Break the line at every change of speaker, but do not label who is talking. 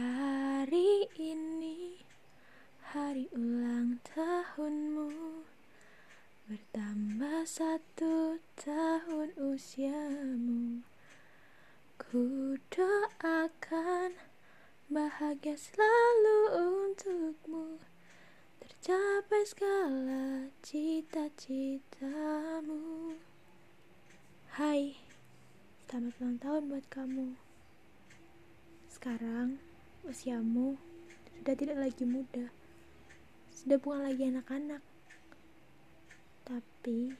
Hari ini hari ulang tahunmu. Bertambah satu tahun usiamu. Ku doakan bahagia selalu untukmu. Tercapai segala cita-citamu. Hai, selamat ulang tahun buat kamu. Sekarang usiamu sudah tidak lagi muda. Sudah bukan lagi anak-anak. Tapi